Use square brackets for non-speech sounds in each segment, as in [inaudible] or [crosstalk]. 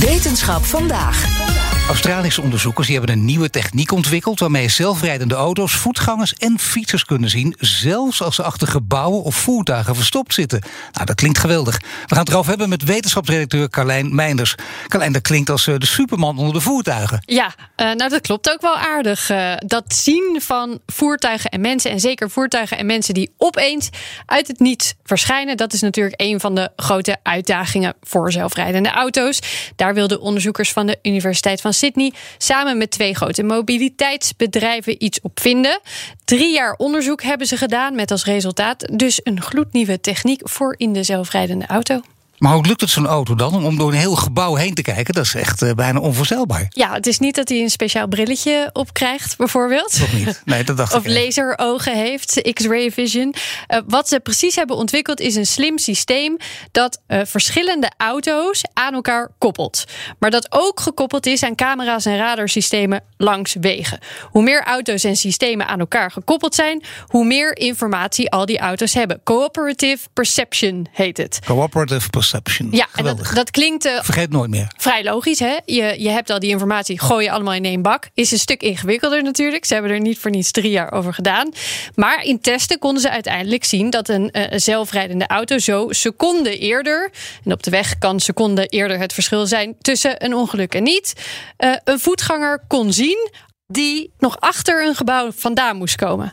Wetenschap vandaag. Australische onderzoekers die hebben een nieuwe techniek ontwikkeld waarmee zelfrijdende auto's, voetgangers en fietsers kunnen zien, zelfs als ze achter gebouwen of voertuigen verstopt zitten. Nou, dat klinkt geweldig. We gaan het erover hebben met wetenschapsredacteur Carlijn Meinders. Carlijn, dat klinkt als eh, de superman onder de voertuigen. Ja, uh, nou dat klopt ook wel aardig. Uh, dat zien van voertuigen en mensen, en zeker voertuigen en mensen die opeens uit het niets verschijnen, dat is natuurlijk een van de grote uitdagingen voor zelfrijdende auto's. Daar wilden onderzoekers van de Universiteit van Sydney samen met twee grote mobiliteitsbedrijven iets op vinden. Drie jaar onderzoek hebben ze gedaan met als resultaat dus een gloednieuwe techniek voor in de zelfrijdende auto. Maar hoe lukt het zo'n auto dan om door een heel gebouw heen te kijken? Dat is echt uh, bijna onvoorstelbaar. Ja, het is niet dat hij een speciaal brilletje op krijgt, bijvoorbeeld. Toch niet? Nee, dat dacht [laughs] of ik. Of laserogen heeft, X-ray vision. Uh, wat ze precies hebben ontwikkeld is een slim systeem dat uh, verschillende auto's aan elkaar koppelt. Maar dat ook gekoppeld is aan camera's en radarsystemen langs wegen. Hoe meer auto's en systemen aan elkaar gekoppeld zijn, hoe meer informatie al die auto's hebben. Cooperative perception heet het. Cooperative perception. Ja, en dat, dat, klinkt. Uh, Vergeet nooit meer. Vrij logisch, hè? Je, je hebt al die informatie, gooi je allemaal in één bak. Is een stuk ingewikkelder natuurlijk. Ze hebben er niet voor niets drie jaar over gedaan. Maar in testen konden ze uiteindelijk zien dat een uh, zelfrijdende auto zo seconden eerder. En op de weg kan seconden eerder het verschil zijn tussen een ongeluk en niet. Uh, een voetganger kon zien die nog achter een gebouw vandaan moest komen.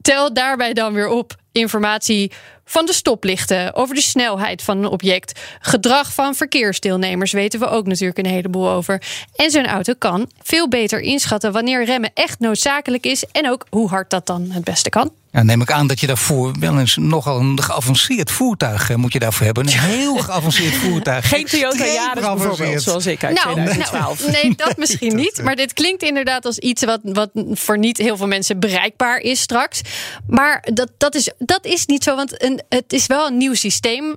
Tel daarbij dan weer op informatie van de stoplichten, over de snelheid van een object, gedrag van verkeersdeelnemers weten we ook natuurlijk een heleboel over. En zo'n auto kan veel beter inschatten wanneer remmen echt noodzakelijk is en ook hoe hard dat dan het beste kan. Ja, neem ik aan dat je daarvoor wel eens nogal een geavanceerd voertuig moet je daarvoor hebben. Een heel geavanceerd [laughs] voertuig. Geen Toyota Yaris bijvoorbeeld, zoals ik uit nou, 2012. Nou, nee, [laughs] dat misschien niet. Maar dit klinkt inderdaad als iets wat, wat voor niet heel veel mensen bereikbaar is straks. Maar dat, dat, is, dat is niet zo, want een, het is wel een nieuw systeem.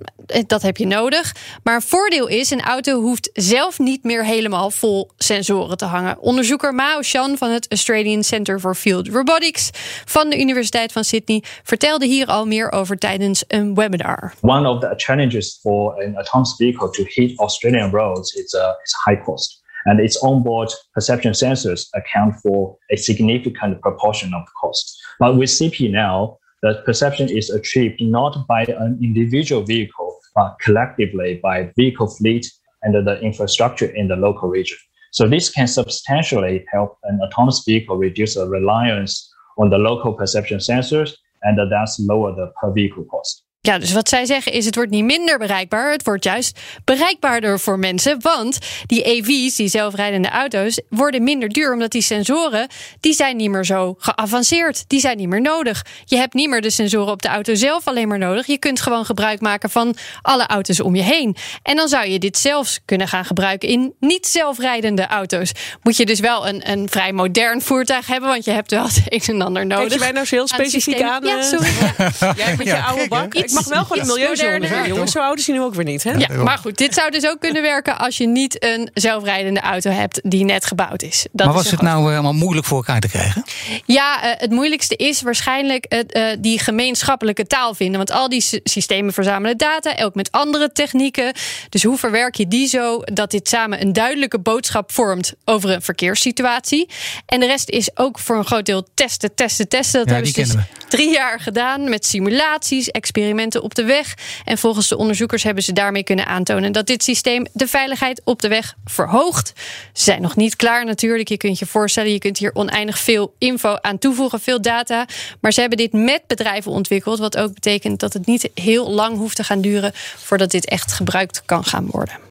Dat heb je nodig. Maar een voordeel is, een auto hoeft zelf niet meer helemaal vol sensoren te hangen. Onderzoeker Mao Shan van het Australian Center for Field Robotics van de Universiteit van Sydney vertelde hier al meer over tijdens een webinar. One of the challenges for an autonomous vehicle to hit Australian roads is, uh, is high cost. And its onboard perception sensors account for a significant proportion of the cost. But with CP now, the perception is achieved not by an individual vehicle, but collectively by vehicle fleet and the infrastructure in the local region. So this can substantially help an autonomous vehicle reduce the reliance on the local perception sensors and thus lower the per vehicle cost. Ja, dus wat zij zeggen is: het wordt niet minder bereikbaar, het wordt juist bereikbaarder voor mensen. Want die EV's, die zelfrijdende auto's, worden minder duur. Omdat die sensoren, die zijn niet meer zo geavanceerd. Die zijn niet meer nodig. Je hebt niet meer de sensoren op de auto zelf alleen maar nodig. Je kunt gewoon gebruik maken van alle auto's om je heen. En dan zou je dit zelfs kunnen gaan gebruiken in niet zelfrijdende auto's. Moet je dus wel een, een vrij modern voertuig hebben, want je hebt wel [laughs] het een en ander nodig. Kijk je mij nou zo heel specifiek aan? Ja, sorry. [laughs] Ja. Jij met je ja, oude bak. Ik mag wel gewoon een milieuzone zijn, jongens. Zo oud is hij nu ook weer niet, hè? Ja, maar goed, dit zou dus ook kunnen werken als je niet een zelfrijdende auto hebt die net gebouwd is. Dat maar was is het nou helemaal moeilijk voor elkaar te krijgen? Ja, uh, het moeilijkste is waarschijnlijk het, uh, die gemeenschappelijke taal vinden. Want al die systemen verzamelen data, ook met andere technieken. Dus hoe verwerk je die zo dat dit samen een duidelijke boodschap vormt over een verkeerssituatie? En de rest is ook voor een groot deel testen, testen, testen. Dat ja, hebben ze dus drie jaar gedaan met simulaties, experimenten op de weg. En volgens de onderzoekers hebben ze daarmee kunnen aantonen dat dit systeem de veiligheid op de weg verhoogt. Ze zijn nog niet klaar natuurlijk. Je kunt je voorstellen, je kunt hier oneindig veel info aan toevoegen, veel data. Maar ze hebben dit met bedrijven ontwikkeld. Wat ook betekent dat het niet heel lang hoeft te gaan duren voordat dit echt gebruikt kan gaan worden.